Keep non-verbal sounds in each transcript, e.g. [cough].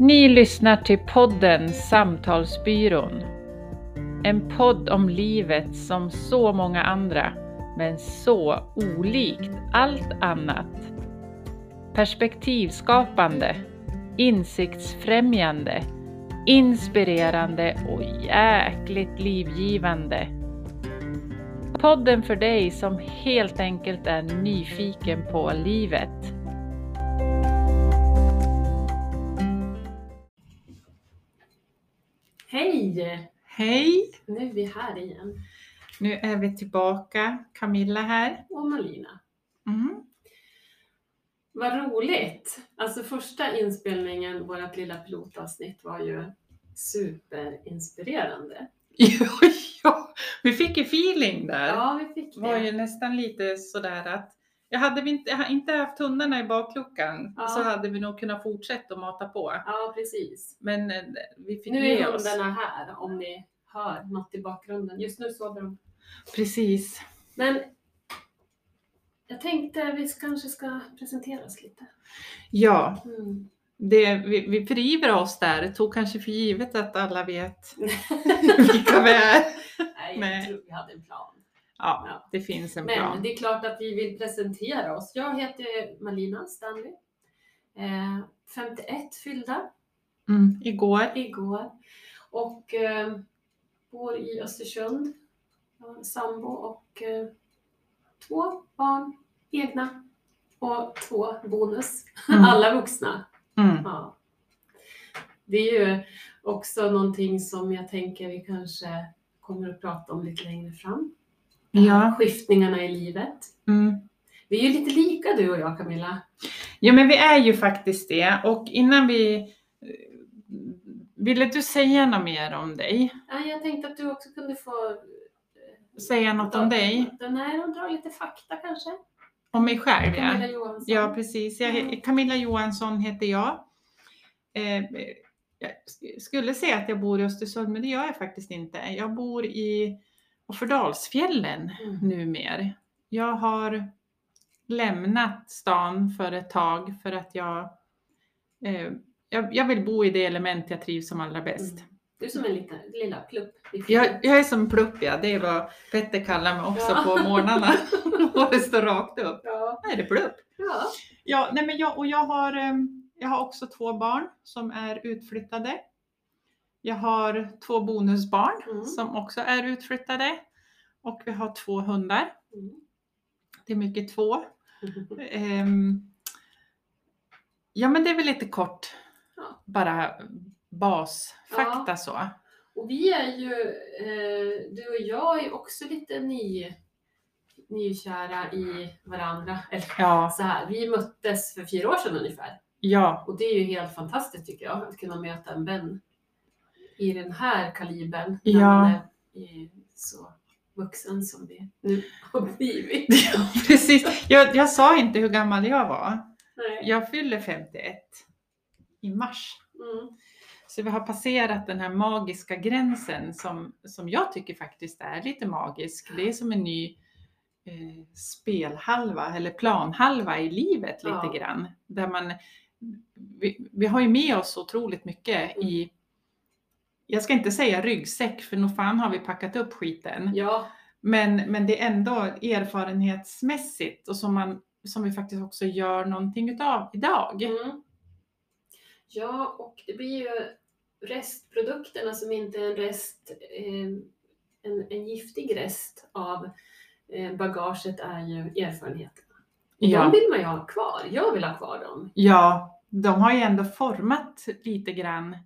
Ni lyssnar till podden Samtalsbyrån. En podd om livet som så många andra, men så olikt allt annat. Perspektivskapande, insiktsfrämjande, inspirerande och jäkligt livgivande. Podden för dig som helt enkelt är nyfiken på livet. Hej! Hej! Nu är vi här igen. Nu är vi tillbaka. Camilla här. Och Malina. Mm. Vad roligt! Alltså första inspelningen, vårt lilla pilotavsnitt, var ju superinspirerande. [laughs] Ja, vi fick ju feeling där. Ja, vi fick Det var ju nästan lite sådär att jag hade vi inte, inte haft hundarna i bakluckan Ja. så hade vi nog kunnat fortsätta att mata på. Ja, precis. Men eh, vi fick Nu är oss. hundarna här om ni hör något i bakgrunden. Just nu sover de. Precis. Men jag tänkte vi kanske ska presentera oss lite. Ja, Mm. det, vi, vi förivrar oss där. tog kanske för givet att alla vet [laughs] vilka vi är. Nej, Nej. jag tror vi hade en plan. Ja, det finns en Men plan. det är klart att vi vill presentera oss. Jag heter Malina Stanley. Eh, 51 fyllda Mm, igår. igår. Och eh, bor i Östersund. Sambo och eh, två barn, egna. Och två bonus. [laughs] Mm. Alla vuxna. Mm. Ja. Det är ju också någonting som jag tänker vi kanske kommer att prata om lite längre fram. Ja. Skiftningarna i livet. Mm. Vi är ju lite lika du och jag Camilla. Ja, men vi är ju faktiskt det. Och innan vi... Ville du säga något mer om dig? Ja, jag tänkte att du också kunde få... eh, Säga något om dig? Nej, de drar lite fakta kanske. Om mig själv, Camilla ja. Johansson. Ja, precis. Jag, Camilla Johansson heter jag. Eh, jag sk- skulle säga att jag bor i Östersund, men det gör jag faktiskt inte. Jag bor i Offerdalsfjällen Mm. numer. Jag har lämnat stan för ett tag för att jag, eh, jag, jag vill bo i det element jag trivs som allra bäst. Mm. Du är som en liten, lilla plupp. Jag, jag är som plupp, ja. Det är vad Petter kallar mig också Ja. på morgnarna. [laughs] [laughs] och det står rakt upp. Ja. Nej, det är plupp. ja. Ja, nej men jag, och jag har, ehm, jag har också två barn som är utflyttade. Jag har två bonusbarn Mm. som också är utflyttade. Och vi har två hundar. Mm. Det är mycket två. [laughs] Ehm, ja, men det är väl lite kort. Ja. Bara basfakta Ja. så. Och vi är ju, eh, du och jag är också lite ny, nykära i varandra. Ja, så här, vi möttes för fyra år sedan ungefär. ja, Och det är ju helt fantastiskt tycker jag, att kunna möta en vän i den här kalibern. När Ja. man är i- så vuxen som vi nu har blivit. [laughs] ja precis. Jag, jag sa inte hur gammal jag var. Nej. Jag fyller 51 i mars. Mm. Så vi har passerat den här magiska gränsen som, som jag tycker faktiskt är lite magisk. Det är som en ny eh, spelhalva eller planhalva i livet lite Ja. grann. Där man, vi, vi har ju med oss otroligt mycket Mm. i, jag ska inte säga ryggsäck för nog fan har vi packat upp skiten. Ja, Men, men det är ändå erfarenhetsmässigt och som, man, som vi faktiskt också gör någonting utav idag. Mm. Ja, och det blir ju restprodukterna som inte är en rest, eh, en, en giftig rest av eh, bagaget är ju erfarenheterna. Och De Ja. vill man ju ha kvar. Jag vill ha kvar dem. Ja, de har ju ändå format lite grann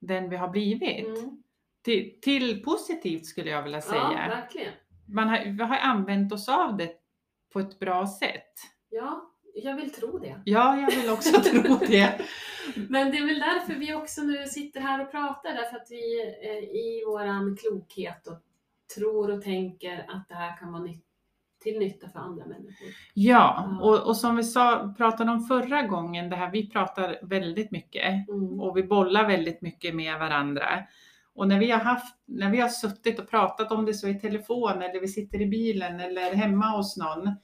den vi har blivit. Mm. Till, till positivt skulle jag vilja Ja, säga. verkligen. Man har, vi har använt oss av det på ett bra sätt. Ja, jag vill tro det. Ja, jag vill också [laughs] tro det. Men det är väl därför vi också nu sitter här och pratar, därför att vi eh, i våran klokhet och tror och tänker att det här kan vara nytt, till nytta för andra människor. Ja, och, och som vi sa, pratade om förra gången, det här, vi pratar väldigt mycket Mm. och vi bollar väldigt mycket med varandra. Och när vi har haft, när vi har suttit och pratat om det så i telefon eller vi sitter i bilen eller hemma hos någon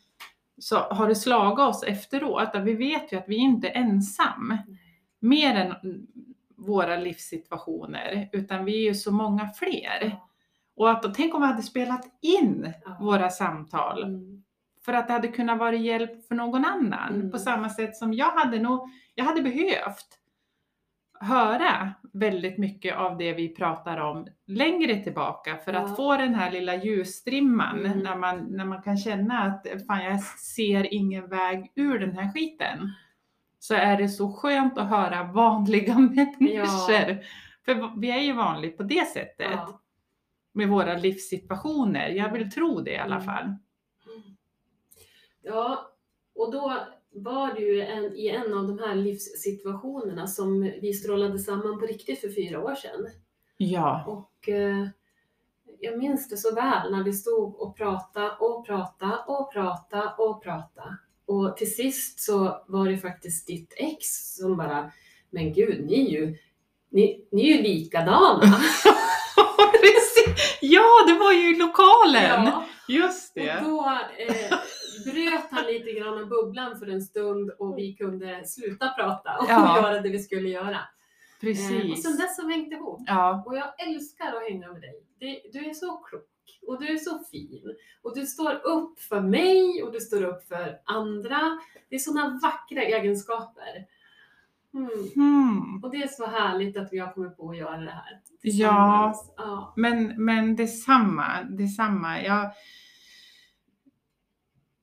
så har det slagit oss efteråt att vi vet ju att vi inte är ensam. Mer än våra livssituationer, utan vi är ju så många fler. Ja. Och att, tänk om vi hade spelat in Ja. våra samtal Mm. för att det hade kunnat vara hjälp för någon annan. Mm. På samma sätt som jag hade nog, jag hade behövt höra väldigt mycket av det vi pratar om längre tillbaka för Ja. att få den här lilla ljusstrimman Mm. när, man, när man kan känna att fan jag ser ingen väg ur den här skiten. Så är det så skönt att höra vanliga [laughs] människor. För vi är ju vanliga på det sättet Ja. Med våra livssituationer. Jag vill tro det i alla Mm. fall. Ja, och då var ju en, i en av de här livssituationerna som vi strålade samman på riktigt för fyra år sedan. Ja. Och eh, jag minns det så väl när vi stod och pratade och pratade och pratade och pratade. Och till sist så var det faktiskt ditt ex som bara, men gud, ni är ju, ni, ni är ju likadana. [laughs] Precis. [laughs] Ja, det var ju i lokalen! Ja. Just Och det. då eh, bröt han lite grann av bubblan för en stund och vi kunde sluta prata och Ja. göra det vi skulle göra. Eh, och Precis. sen dess har vi hängt ihop. Ja, Och jag älskar att hänga med dig. Du är så klok och du är så fin. Och du står upp för mig och du står upp för andra. Det är sådana vackra egenskaper. Mm. hmm. Och det är så härligt att vi har kommit på att göra det här ja. Ja. Men, men detsamma, detsamma. Jag...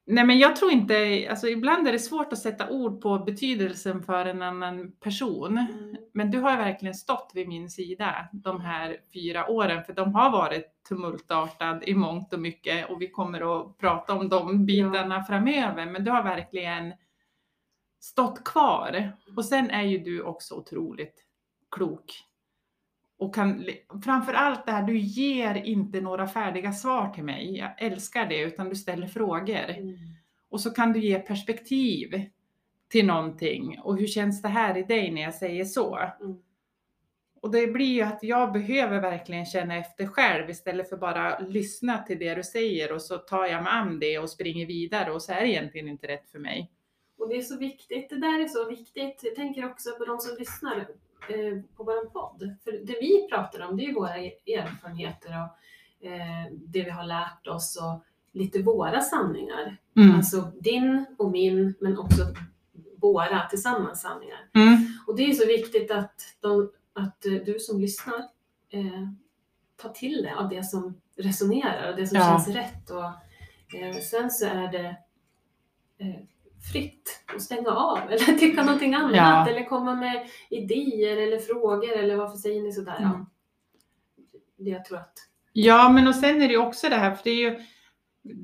Nej men jag tror inte, alltså ibland är det svårt att sätta ord på betydelsen för en annan person. Mm. Men du har verkligen stått vid min sida de här fyra åren, för de har varit tumultartad i mångt och mycket och vi kommer att prata om de bitarna framöver. Men du har verkligen stått kvar. Och sen är ju du också otroligt klok. Och kan, framför allt det här, du ger inte några färdiga svar till mig. Jag älskar det, utan du ställer frågor. Mm. Och så kan du ge perspektiv till någonting. Och hur känns det här i dig när jag säger så? Mm. Och det blir ju att jag behöver verkligen känna efter själv istället för bara lyssna till det du säger och så tar jag mig an det och springer vidare och så är det egentligen inte rätt för mig. Och det är så viktigt, det där är så viktigt. Jag tänker också på de som lyssnar eh, på vår podd. För det vi pratar om det är ju våra erfarenheter och eh, det vi har lärt oss och lite våra sanningar. Mm. Alltså din och min men också våra tillsammans sanningar. Mm. Och det är så viktigt att, de, att eh, du som lyssnar eh, tar till det av det som resonerar och det som Ja. känns rätt. Och, sen så är det fritt att stänga av [laughs] eller tycka någonting annat Ja. eller komma med idéer eller frågor eller varför säger ni sådär? Mm. Ja. Det jag tror att Ja, men och sen är det ju också det här, för det är ju,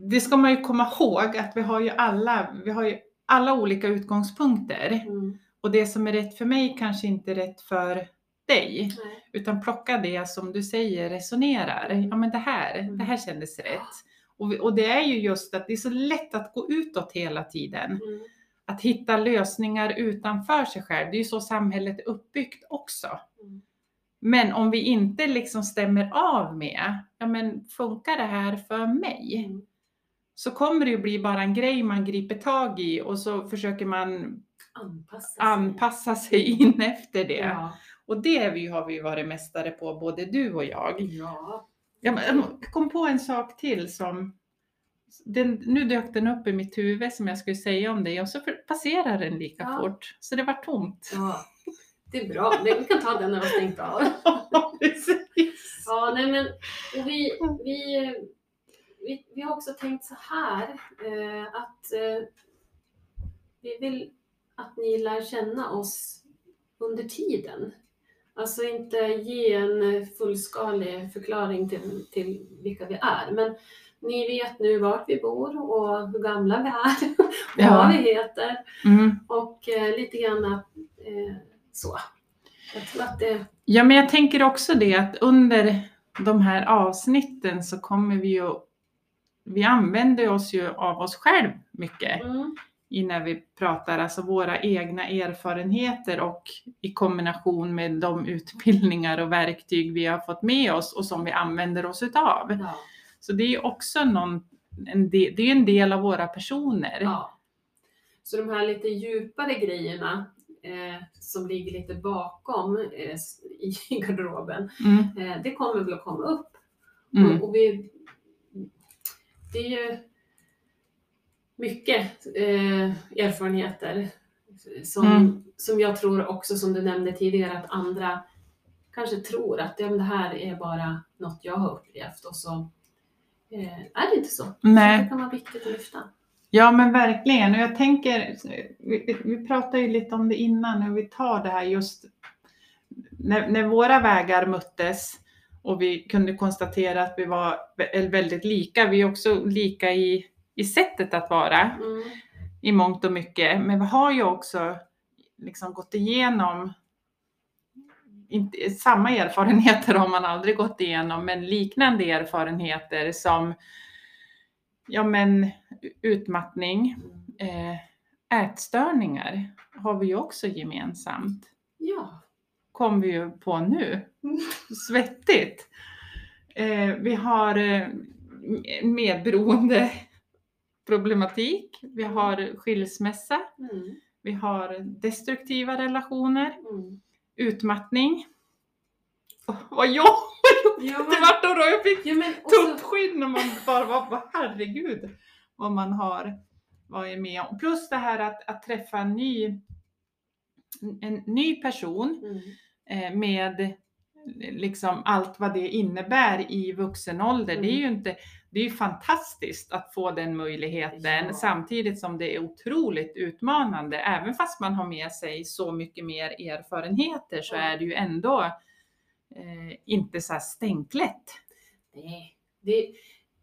det ska man ju komma ihåg att vi har ju alla, vi har ju alla olika utgångspunkter. mm, Och det som är rätt för mig kanske inte är rätt för dig. nej, Utan plocka det som du säger resonerar. Ja men det här, Mm. det här kändes rätt. Och, och det är ju just att det är så lätt att gå utåt hela tiden. mm, Att hitta lösningar utanför sig själv. Det är ju så samhället är uppbyggt också. mm, Men om vi inte liksom stämmer av med, ja men funkar det här för mig? mm. Så kommer det ju bli bara en grej man griper tag i och så försöker man anpassa sig. anpassa sig [laughs] in efter det. Ja. Och det vi, har vi ju varit mästare på, både du och jag. ja. Jag jag kom på en sak till som den, nu dök den upp i mitt huvud som jag skulle säga om dig och så passerar den lika Ja. fort. Så det var tomt. ja. Det är bra. Vi kan ta den när vi har stängt av. [laughs] Precis. Ja, nej men vi, vi, vi, vi har också tänkt så här eh, att eh, vi vill att ni lär känna oss under tiden. Alltså inte ge en fullskalig förklaring till, till vilka vi är. Men ni vet nu vart vi bor och hur gamla vi är [laughs] och Ja. vad vi heter. Mm. Och eh, lite grann eh, så. Jag tror att det... Ja, men jag tänker också det att under de här avsnitten så kommer vi ju, vi använder oss ju av oss själv mycket Mm, i när vi pratar, alltså våra egna erfarenheter och i kombination med de [laughs] utbildningar och verktyg vi har fått med oss och som vi använder oss utav. ja, Så det är också någon, en del, det är en del av våra personer. ja. Så de här lite djupare grejerna eh, som ligger lite bakom eh, i [laughs] garderoben, Mm. eh, det kommer väl att komma upp. Mm. Och, och vi, det är ju mycket eh, erfarenheter som, Mm. som jag tror också, som du nämnde tidigare, att andra kanske tror att ja, det här är bara något jag har upplevt och så eh, är det inte så. Så Nej. det kan vara viktigt att lyfta. Ja men verkligen och jag tänker, vi, vi pratade ju lite om det innan hur vi tar det här just när, när våra vägar möttes och vi kunde konstatera att vi var vä- väldigt lika, vi är också lika i, i sättet att vara Mm. i mångt och mycket, men vi har ju också liksom gått igenom inte, samma erfarenheter har man aldrig gått igenom, men liknande erfarenheter som ja, men, utmattning, eh, ätstörningar har vi ju också gemensamt. Ja. Kom vi ju på nu. Svettigt. Eh, vi har eh, medberoende problematik. Vi har skilsmässa. Mm. Vi har destruktiva relationer. Mm. Utmattning. Oh, vad jobbigt Ja, det men, vart då! Jag fick ja, men tuppskinn och man bara var, herregud vad man har varit med om. Plus det här att, att träffa en ny, en ny person mm. eh, med liksom allt vad det innebär i vuxen ålder. Det är ju inte, det är ju fantastiskt att få den möjligheten Ja. samtidigt som det är otroligt utmanande. Även fast man har med sig så mycket mer erfarenheter så är det ju ändå eh, inte så här stänklätt. Nej, det,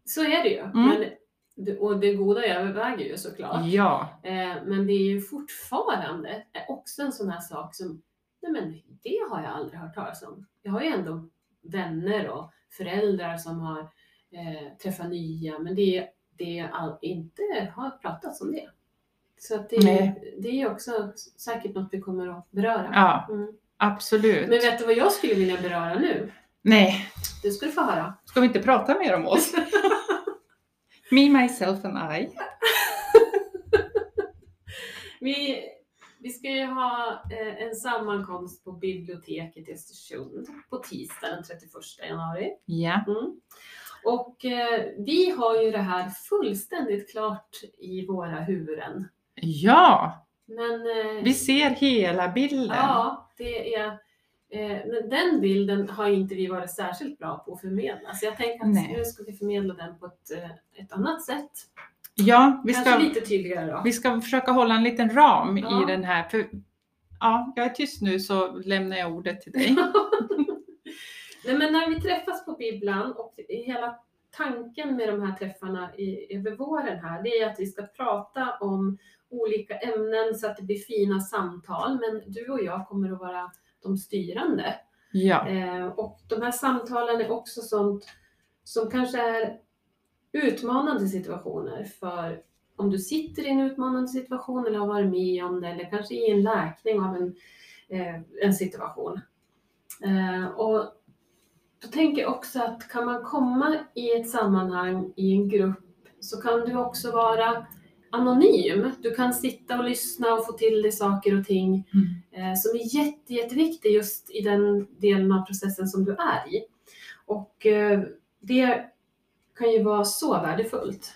så är det ju. Mm. Men, och det goda överväger ju såklart. Ja, Eh, men det är ju fortfarande är också en sån här sak som, nej men det har jag aldrig hört talas om. Jag har ju ändå vänner och föräldrar som har eh, träffat nya, men det är det all, inte har pratats om det. Så att det, Nej. det är också säkert något vi kommer att beröra. ja Mm. absolut. Men vet du vad jag skulle vilja beröra nu? Nej, du få höra. ska vi inte prata mer om oss? [laughs] Me, myself and I. [laughs] Vi, vi ska ju ha eh, en sammankomst på biblioteket i Östersund på tisdag den 31 januari. Ja. Mm. Och eh, vi har ju det här fullständigt klart i våra huvuden. Ja, Men eh, vi ser hela bilden. ja, det är, eh, men den bilden har inte vi varit särskilt bra på att förmedla. Så jag tänker att Nej. nu ska vi förmedla den på ett, ett annat sätt. Ja, vi Kanske ska, lite tydligare då. vi ska försöka hålla en liten ram Ja. i den här. För, ja, jag är tyst nu så lämnar jag ordet till dig. [laughs] Nej, men när vi träffas på bibblan och hela tanken med de här träffarna i, över våren här, det är att vi ska prata om olika ämnen så att det blir fina samtal. Men du och jag kommer att vara de styrande. Ja, Eh, och de här samtalen är också sånt som kanske är utmanande situationer för om du sitter i en utmanande situation eller har varit med om det eller kanske i en läkning av en, eh, en situation. Eh, och då tänker jag också att kan man komma i ett sammanhang i en grupp så kan du också vara anonym. Du kan sitta och lyssna och få till dig saker och ting Mm. eh, som är jätte, jätteviktig just i den delen av processen som du är i. Och eh, det kan ju vara så värdefullt.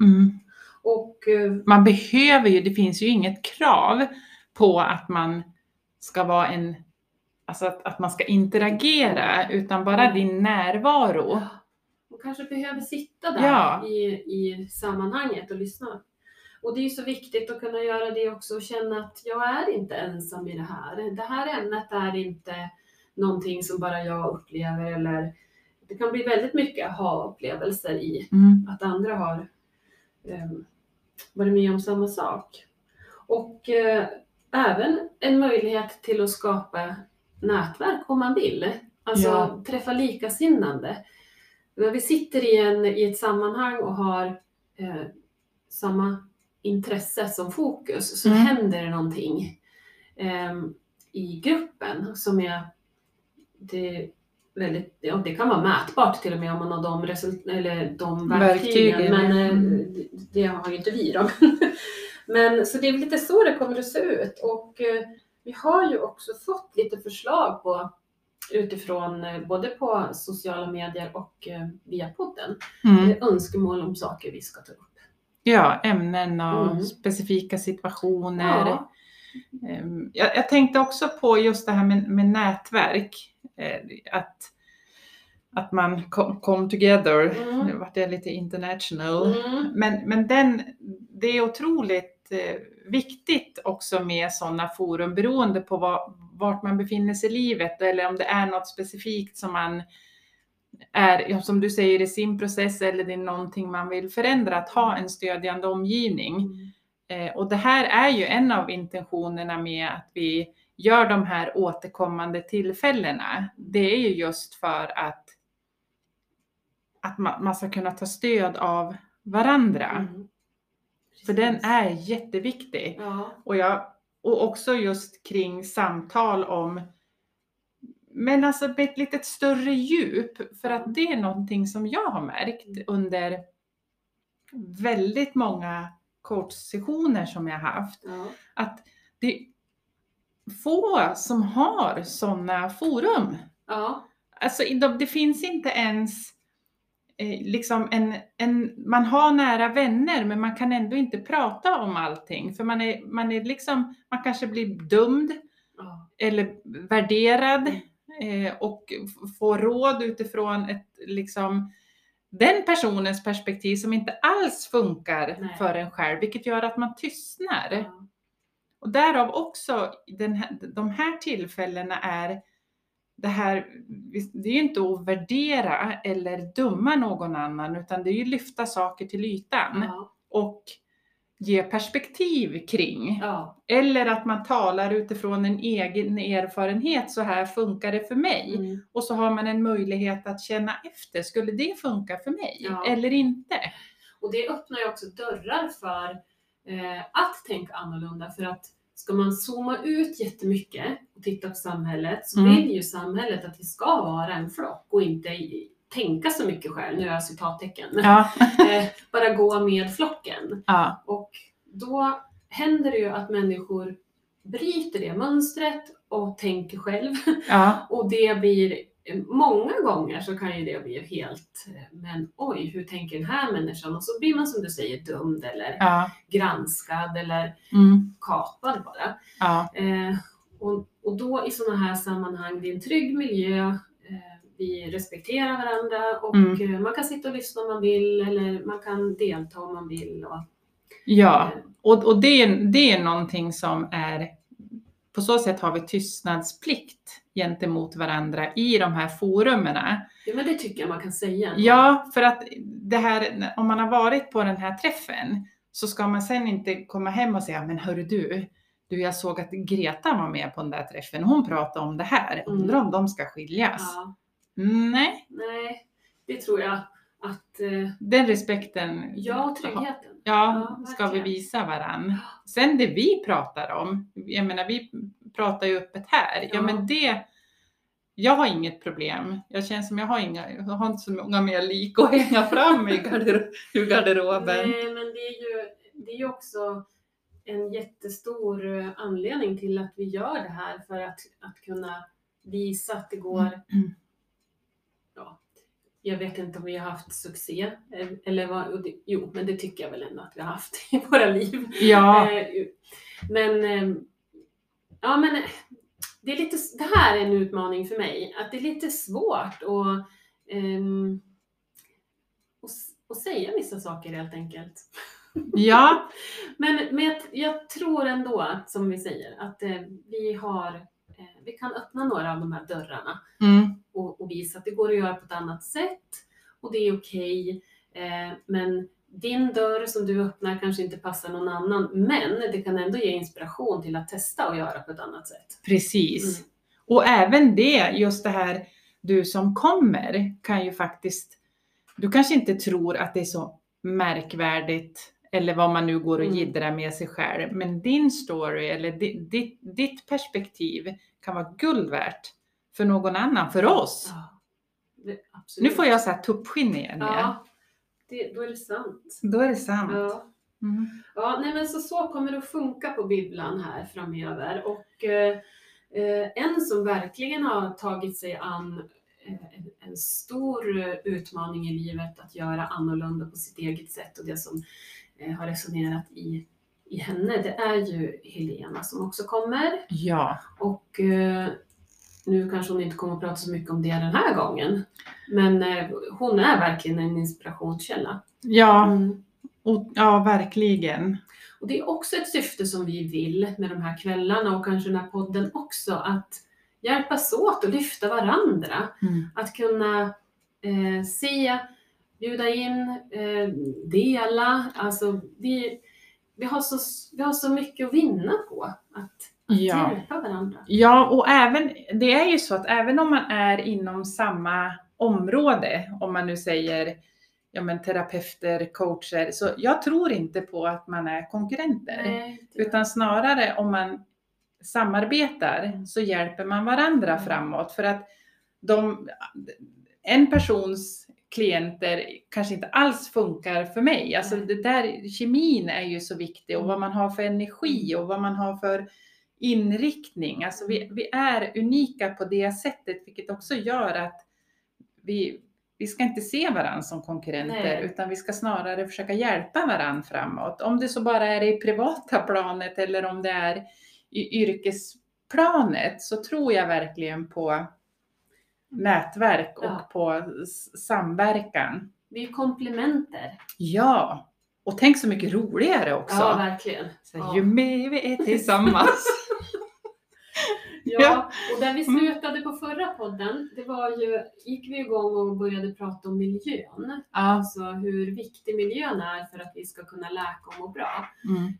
mm. Och eh, man behöver ju, det finns ju inget krav på att man ska vara en, alltså att, att man ska interagera, utan bara din närvaro. man kanske behöver sitta där Ja. i, i sammanhanget och lyssna. Och det är ju så viktigt att kunna göra det också och känna att jag är inte ensam i det här. Det här ämnet är inte någonting som bara jag upplever eller det kan bli väldigt mycket aha-upplevelser i Mm. att andra har eh, varit med om samma sak. Och eh, även en möjlighet till att skapa nätverk om man vill. Alltså Ja. träffa likasinnande. När vi sitter i, en, i ett sammanhang och har eh, samma intresse som fokus så Mm. händer det någonting eh, i gruppen som är det, väldigt, ja, det kan vara mätbart till och med om man har de, result, eller de verktygen, Verktygen, men eh, Mm. det, det har ju inte vi då. [laughs] Men så det är lite så det kommer att se ut och eh, vi har ju också fått lite förslag på utifrån eh, både på sociala medier och eh, via podden Mm. eh, önskemål om saker vi ska ta upp. Ja, ämnen och Mm. specifika situationer. Ja. Ehm, Jag, jag tänkte också på just det här med, med nätverk. Att, att man kom, kom together. Mm. Nu vart jag lite international. Mm. Men, men den, det är otroligt eh, viktigt också med sådana forum beroende på vad, vart man befinner sig i livet eller om det är något specifikt som man är, som du säger, i sin process eller det är någonting man vill förändra, att ha en stödjande omgivning. Mm. Eh, och det här är ju en av intentionerna med att vi gör de här återkommande tillfällena. Det är ju just för att, att man, man ska kunna ta stöd av varandra. Mm. För den är jätteviktig. Ja. Och, jag, och också just kring samtal om men alltså med ett lite större djup. För att det är någonting som jag har märkt under väldigt många coachsessioner som jag haft. Ja. Att det är få som har sådana forum. Ja. Alltså det finns inte ens liksom en, en, man har nära vänner men man kan ändå inte prata om allting för man är, man är liksom, man kanske blir dömd Ja. eller värderad eh, och får råd utifrån ett liksom den personens perspektiv som inte alls funkar Nej. för en själv, vilket gör att man tystnar. Ja. Och därav också den här, de här tillfällena är det här, det är ju inte att värdera eller döma någon annan utan det är ju lyfta saker till ytan Ja. och ge perspektiv kring. Ja. Eller att man talar utifrån en egen erfarenhet, så här funkar det för mig. Mm. Och så har man en möjlighet att känna efter, skulle det funka för mig Ja. eller inte? Och det öppnar ju också dörrar för eh, att tänka annorlunda. För att ska man zooma ut jättemycket och titta på samhället så Mm. vill ju samhället att vi ska vara en flock och inte i- tänka så mycket själv, nu gör jag citattecken, Ja. [laughs] eh, bara gå med flocken. ja. Och då händer det ju att människor bryter det mönstret och tänker själv. ja. [laughs] Och det blir, många gånger så kan ju det bli helt, men oj, hur tänker den här människan? Och så blir man som du säger dömd eller ja. granskad eller Mm. kapad bara. ja. Eh, och, och då i sådana här sammanhang, det är en trygg miljö, eh, vi respekterar varandra och Mm. eh, man kan sitta och lyssna om man vill eller man kan delta om man vill. Och, ja. eh, Och, och det, är, det är någonting som är, på så sätt har vi tystnadsplikt gentemot varandra i de här forumerna. ja, men det tycker jag man kan säga. Ja, för att det här, om man har varit på den här träffen så ska man sen inte komma hem och säga, men hörru du, du jag såg att Greta var med på den där träffen, hon pratade om det här, Mm. undrar om de ska skiljas? Ja, Nej, nej, det tror jag att, eh, den respekten ja, tryggheten. Ja, Ja, ska vi visa varann. Sen det vi pratar om, jag menar vi pratar ju öppet här, ja, Ja. men det, jag har inget problem. Jag känner som jag har, inga, jag har inte så många mer lik att hänga fram i garder, ur garderoben. Nej, men det är ju det är ju också en jättestor eh, anledning till att vi gör det här för att, att kunna visa att det går. Mm. Ja, jag vet inte om vi har haft succé eh, eller vad, jo, men det tycker jag väl ändå att vi har haft [laughs] i våra liv. Ja, Eh, Men, eh, ja men eh, det, är lite, det här är en utmaning för mig, att det är lite svårt att, ehm, att, att säga vissa saker helt enkelt. [laughs] ja, Men, men jag, jag tror ändå, att, som vi säger, att vi har vi kan öppna några av de här dörrarna. Mm, och, och visa att det går att göra på ett annat sätt och det är okej. eh, men din dörr som du öppnar kanske inte passar någon annan, men det kan ändå ge inspiration till att testa och göra på ett annat sätt. precis. Mm. Och även det, just det här, du som kommer kan ju faktiskt, du kanske inte tror att det är så märkvärdigt eller vad man nu går och Mm. jiddrar med sig själv. Men din story eller di- ditt, ditt perspektiv kan vara guld värt för någon annan, för oss. Ja, det. Nu får jag så här tuppskinn igen. Ja. Det, då är det sant. Då är det sant. Ja. Mm. Ja, nej men så, så kommer det att funka på bibblan här framöver. Och eh, eh, en som verkligen har tagit sig an eh, en, en stor utmaning i livet att göra annorlunda på sitt eget sätt och det som eh, har resonerat i, i henne, det är ju Helena som också kommer. Ja, Och eh, nu kanske hon inte kommer att prata så mycket om det den här gången. Men eh, hon är verkligen en inspirationskälla. ja, Mm. och, ja verkligen. Och det är också ett syfte som vi vill med de här kvällarna och kanske den här podden också, att hjälpas åt och lyfta varandra. Mm. Att kunna eh, se, bjuda in, eh, dela. Alltså vi, vi, har så, vi har så mycket att vinna på att, att Ja. hjälpa varandra. Ja, och även, det är ju så att även om man är inom samma område, om man nu säger ja, men terapeuter, coacher, så jag tror inte på att man är konkurrenter. Nej, Utan snarare om man samarbetar så hjälper man varandra Mm. framåt. För att de, en persons klienter kanske inte alls funkar för mig. Alltså Nej. det där, kemin är ju så viktig och vad man har för energi och vad man har för inriktning. Alltså vi, vi är unika på det sättet, vilket också gör att vi, vi ska inte se varandra som konkurrenter, Nej. utan vi ska snarare försöka hjälpa varandra framåt. Om det så bara är i privata planet eller om det är i yrkesplanet, så tror jag verkligen på nätverk och Ja. på samverkan. Vi är komplementer. Ja, och tänk så mycket roligare också. Ja, verkligen. så, ja. Ju mer vi är tillsammans. [laughs] Ja, och där vi Mm. slutade på förra podden, det var ju, gick vi igång och började prata om miljön. ja. Alltså hur viktig miljön är för att vi ska kunna läka och må bra Mm.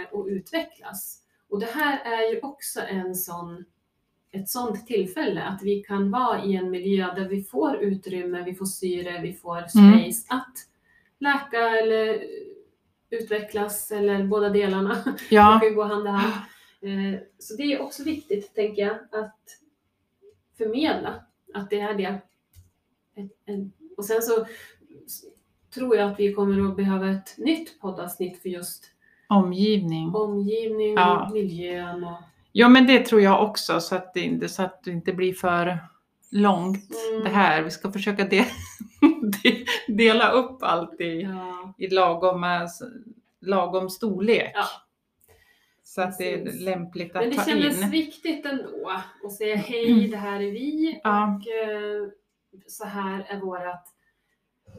eh, och utvecklas. Och det här är ju också en sån, ett sånt tillfälle att vi kan vara i en miljö där vi får utrymme, vi får syre, vi får space att läka eller utvecklas eller båda delarna. Det ja. kan ju gå hand i hand. Eh, Så det är också viktigt, tänker jag, att förmedla att det är det. Ett- en- Och sen så tror jag att vi kommer att behöva ett nytt poddavsnitt för just Omgivning. omgivning Ja. och miljön. Och, Ja, men det tror jag också så att det inte, så att det inte blir för långt Mm. det här. Vi ska försöka de, [laughs] de, dela upp allt i, ja, i lagom, lagom storlek. Ja. Så att det är Precis. lämpligt att Men det ta kändes in. viktigt ändå att säga [clears throat] hej, det här är vi Ja. och eh, så här är vårat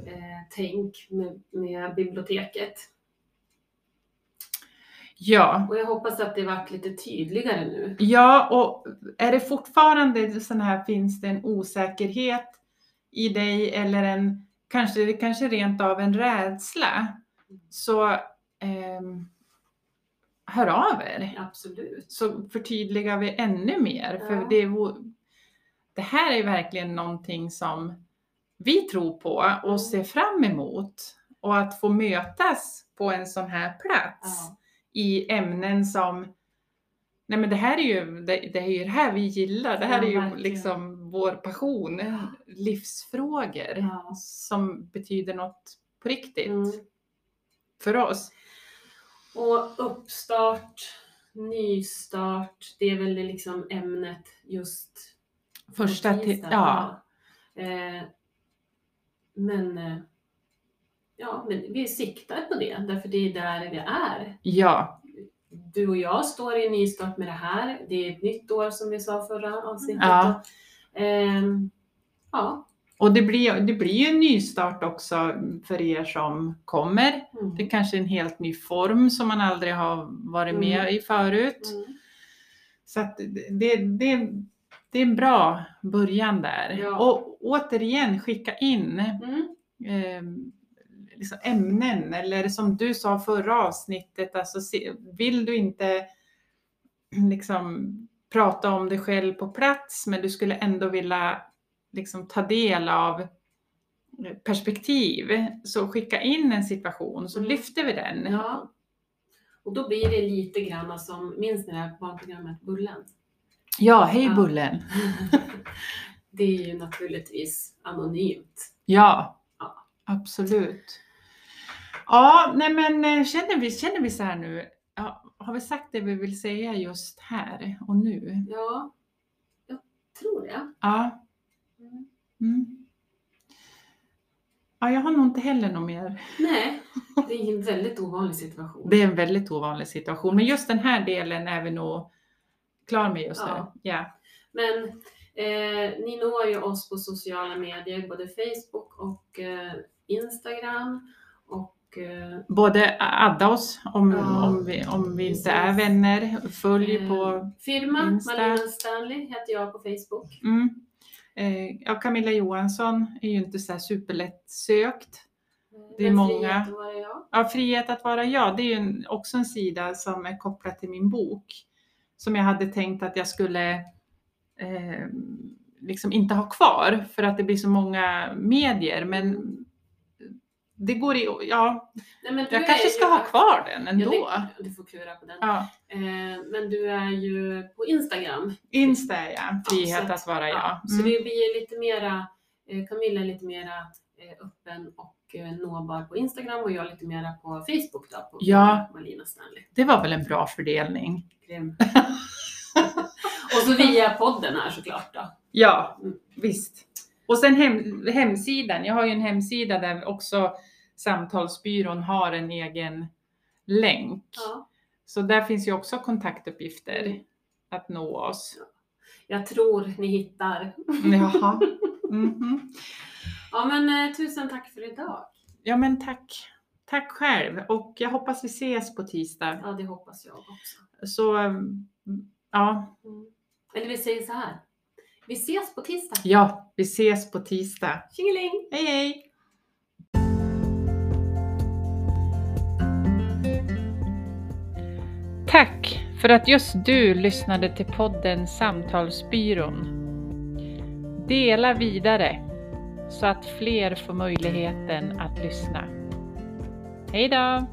eh, tänk med, med biblioteket. Ja. Och jag hoppas att det varit lite tydligare nu. ja, och är det fortfarande sån här, finns det en osäkerhet i dig eller en, kanske, det kanske rent av en rädsla, så ehm, hör av er. Absolut. så förtydligar vi ännu mer. För Ja. det, är vår- det här är verkligen någonting som vi tror på och Mm. ser fram emot. Och att få mötas på en sån här plats Ja. i ämnen som Nej men det här är ju det, det, är ju det här vi gillar. Det här Ja, är ju verkligen. liksom vår passion. Ja. Livsfrågor Ja. som betyder något på riktigt Mm. för oss. Och uppstart, nystart, det är väl liksom ämnet just Första till, tisdag. ja, Eh, men eh, ja, men vi siktar på det, därför det är där vi är. ja, Du och jag står i nystart med det här. Det är ett nytt år som vi sa förra avsnittet. Ja. Ehm, ja. Och det blir, det blir ju en nystart också för er som kommer. Mm. Det är kanske är en helt ny form som man aldrig har varit med Mm. i förut. Mm. Så att det, det, det, är en bra början där. Ja. Och återigen skicka in eh, liksom ämnen eller som du sa förra avsnittet, alltså, vill du inte liksom prata om dig själv på plats men du skulle ändå vilja liksom ta del av perspektiv så skicka in en situation så Mm. lyfter vi den. Ja. Och då blir det lite grann som, minns ni det här barnprogrammet Bullen? Ja, hej Ja. Bullen! [laughs] det är ju naturligtvis anonymt. Ja, Ja. absolut. Ja, nej men eh, känner vi, känner vi så här nu, ja, har vi sagt det vi vill säga just här och nu? Ja, jag tror det. Ja. Mm. Mm. Ja, jag har nog inte heller något mer. Nej, det är en väldigt ovanlig situation. Det är en väldigt ovanlig situation, men just den här delen är vi nog klar med just Ja. nu. Ja. Men eh, ni når ju oss på sociala medier, både Facebook och eh, Instagram. Och Både adda oss om, Ja, om, vi, om vi inte är vänner, följ Eh, på firma Insta. Malina Stanley heter jag på Facebook. Mm. Eh, ja, Camilla Johansson är ju inte så här superlätt sökt. Det är Men många. frihet att vara jag. Ja, Frihet att vara jag, det är ju en, också en sida som är kopplad till min bok. Som jag hade tänkt att jag skulle eh, liksom inte ha kvar för att det blir så många medier. Men det går i, ja, Nej, jag kanske ju ska ha ak- kvar den Ja, ändå. det, du får klura på den. Ja, Eh, men du är ju på Instagram. Insta jag, frihet så att vara jag. Så Mm. det blir lite mera, eh, Camilla är lite mera eh, öppen och eh, nåbar på Instagram och jag lite mera på Facebook då, på Ja. Malina Stanley. Det var väl en bra fördelning. Grym. [laughs] och så via podden här såklart då. Ja, Mm. visst. Och sen hem, hemsidan. Jag har ju en hemsida där också Samtalsbyrån har en egen länk. Ja. Så där finns ju också kontaktuppgifter Mm. att nå oss. Jag tror ni hittar. Jaha. Mhm. Ja men eh, tusen tack för idag. Ja men tack. Tack själv och jag hoppas vi ses på tisdag. Ja det hoppas jag också. Så mm, ja, Mm. Eller vi säger så här. Vi ses på tisdag. ja, vi ses på tisdag. Tjingeling! Hej hej! Tack för att just du lyssnade till podden Samtalsbyrån. Dela vidare så att fler får möjligheten att lyssna. Hej då!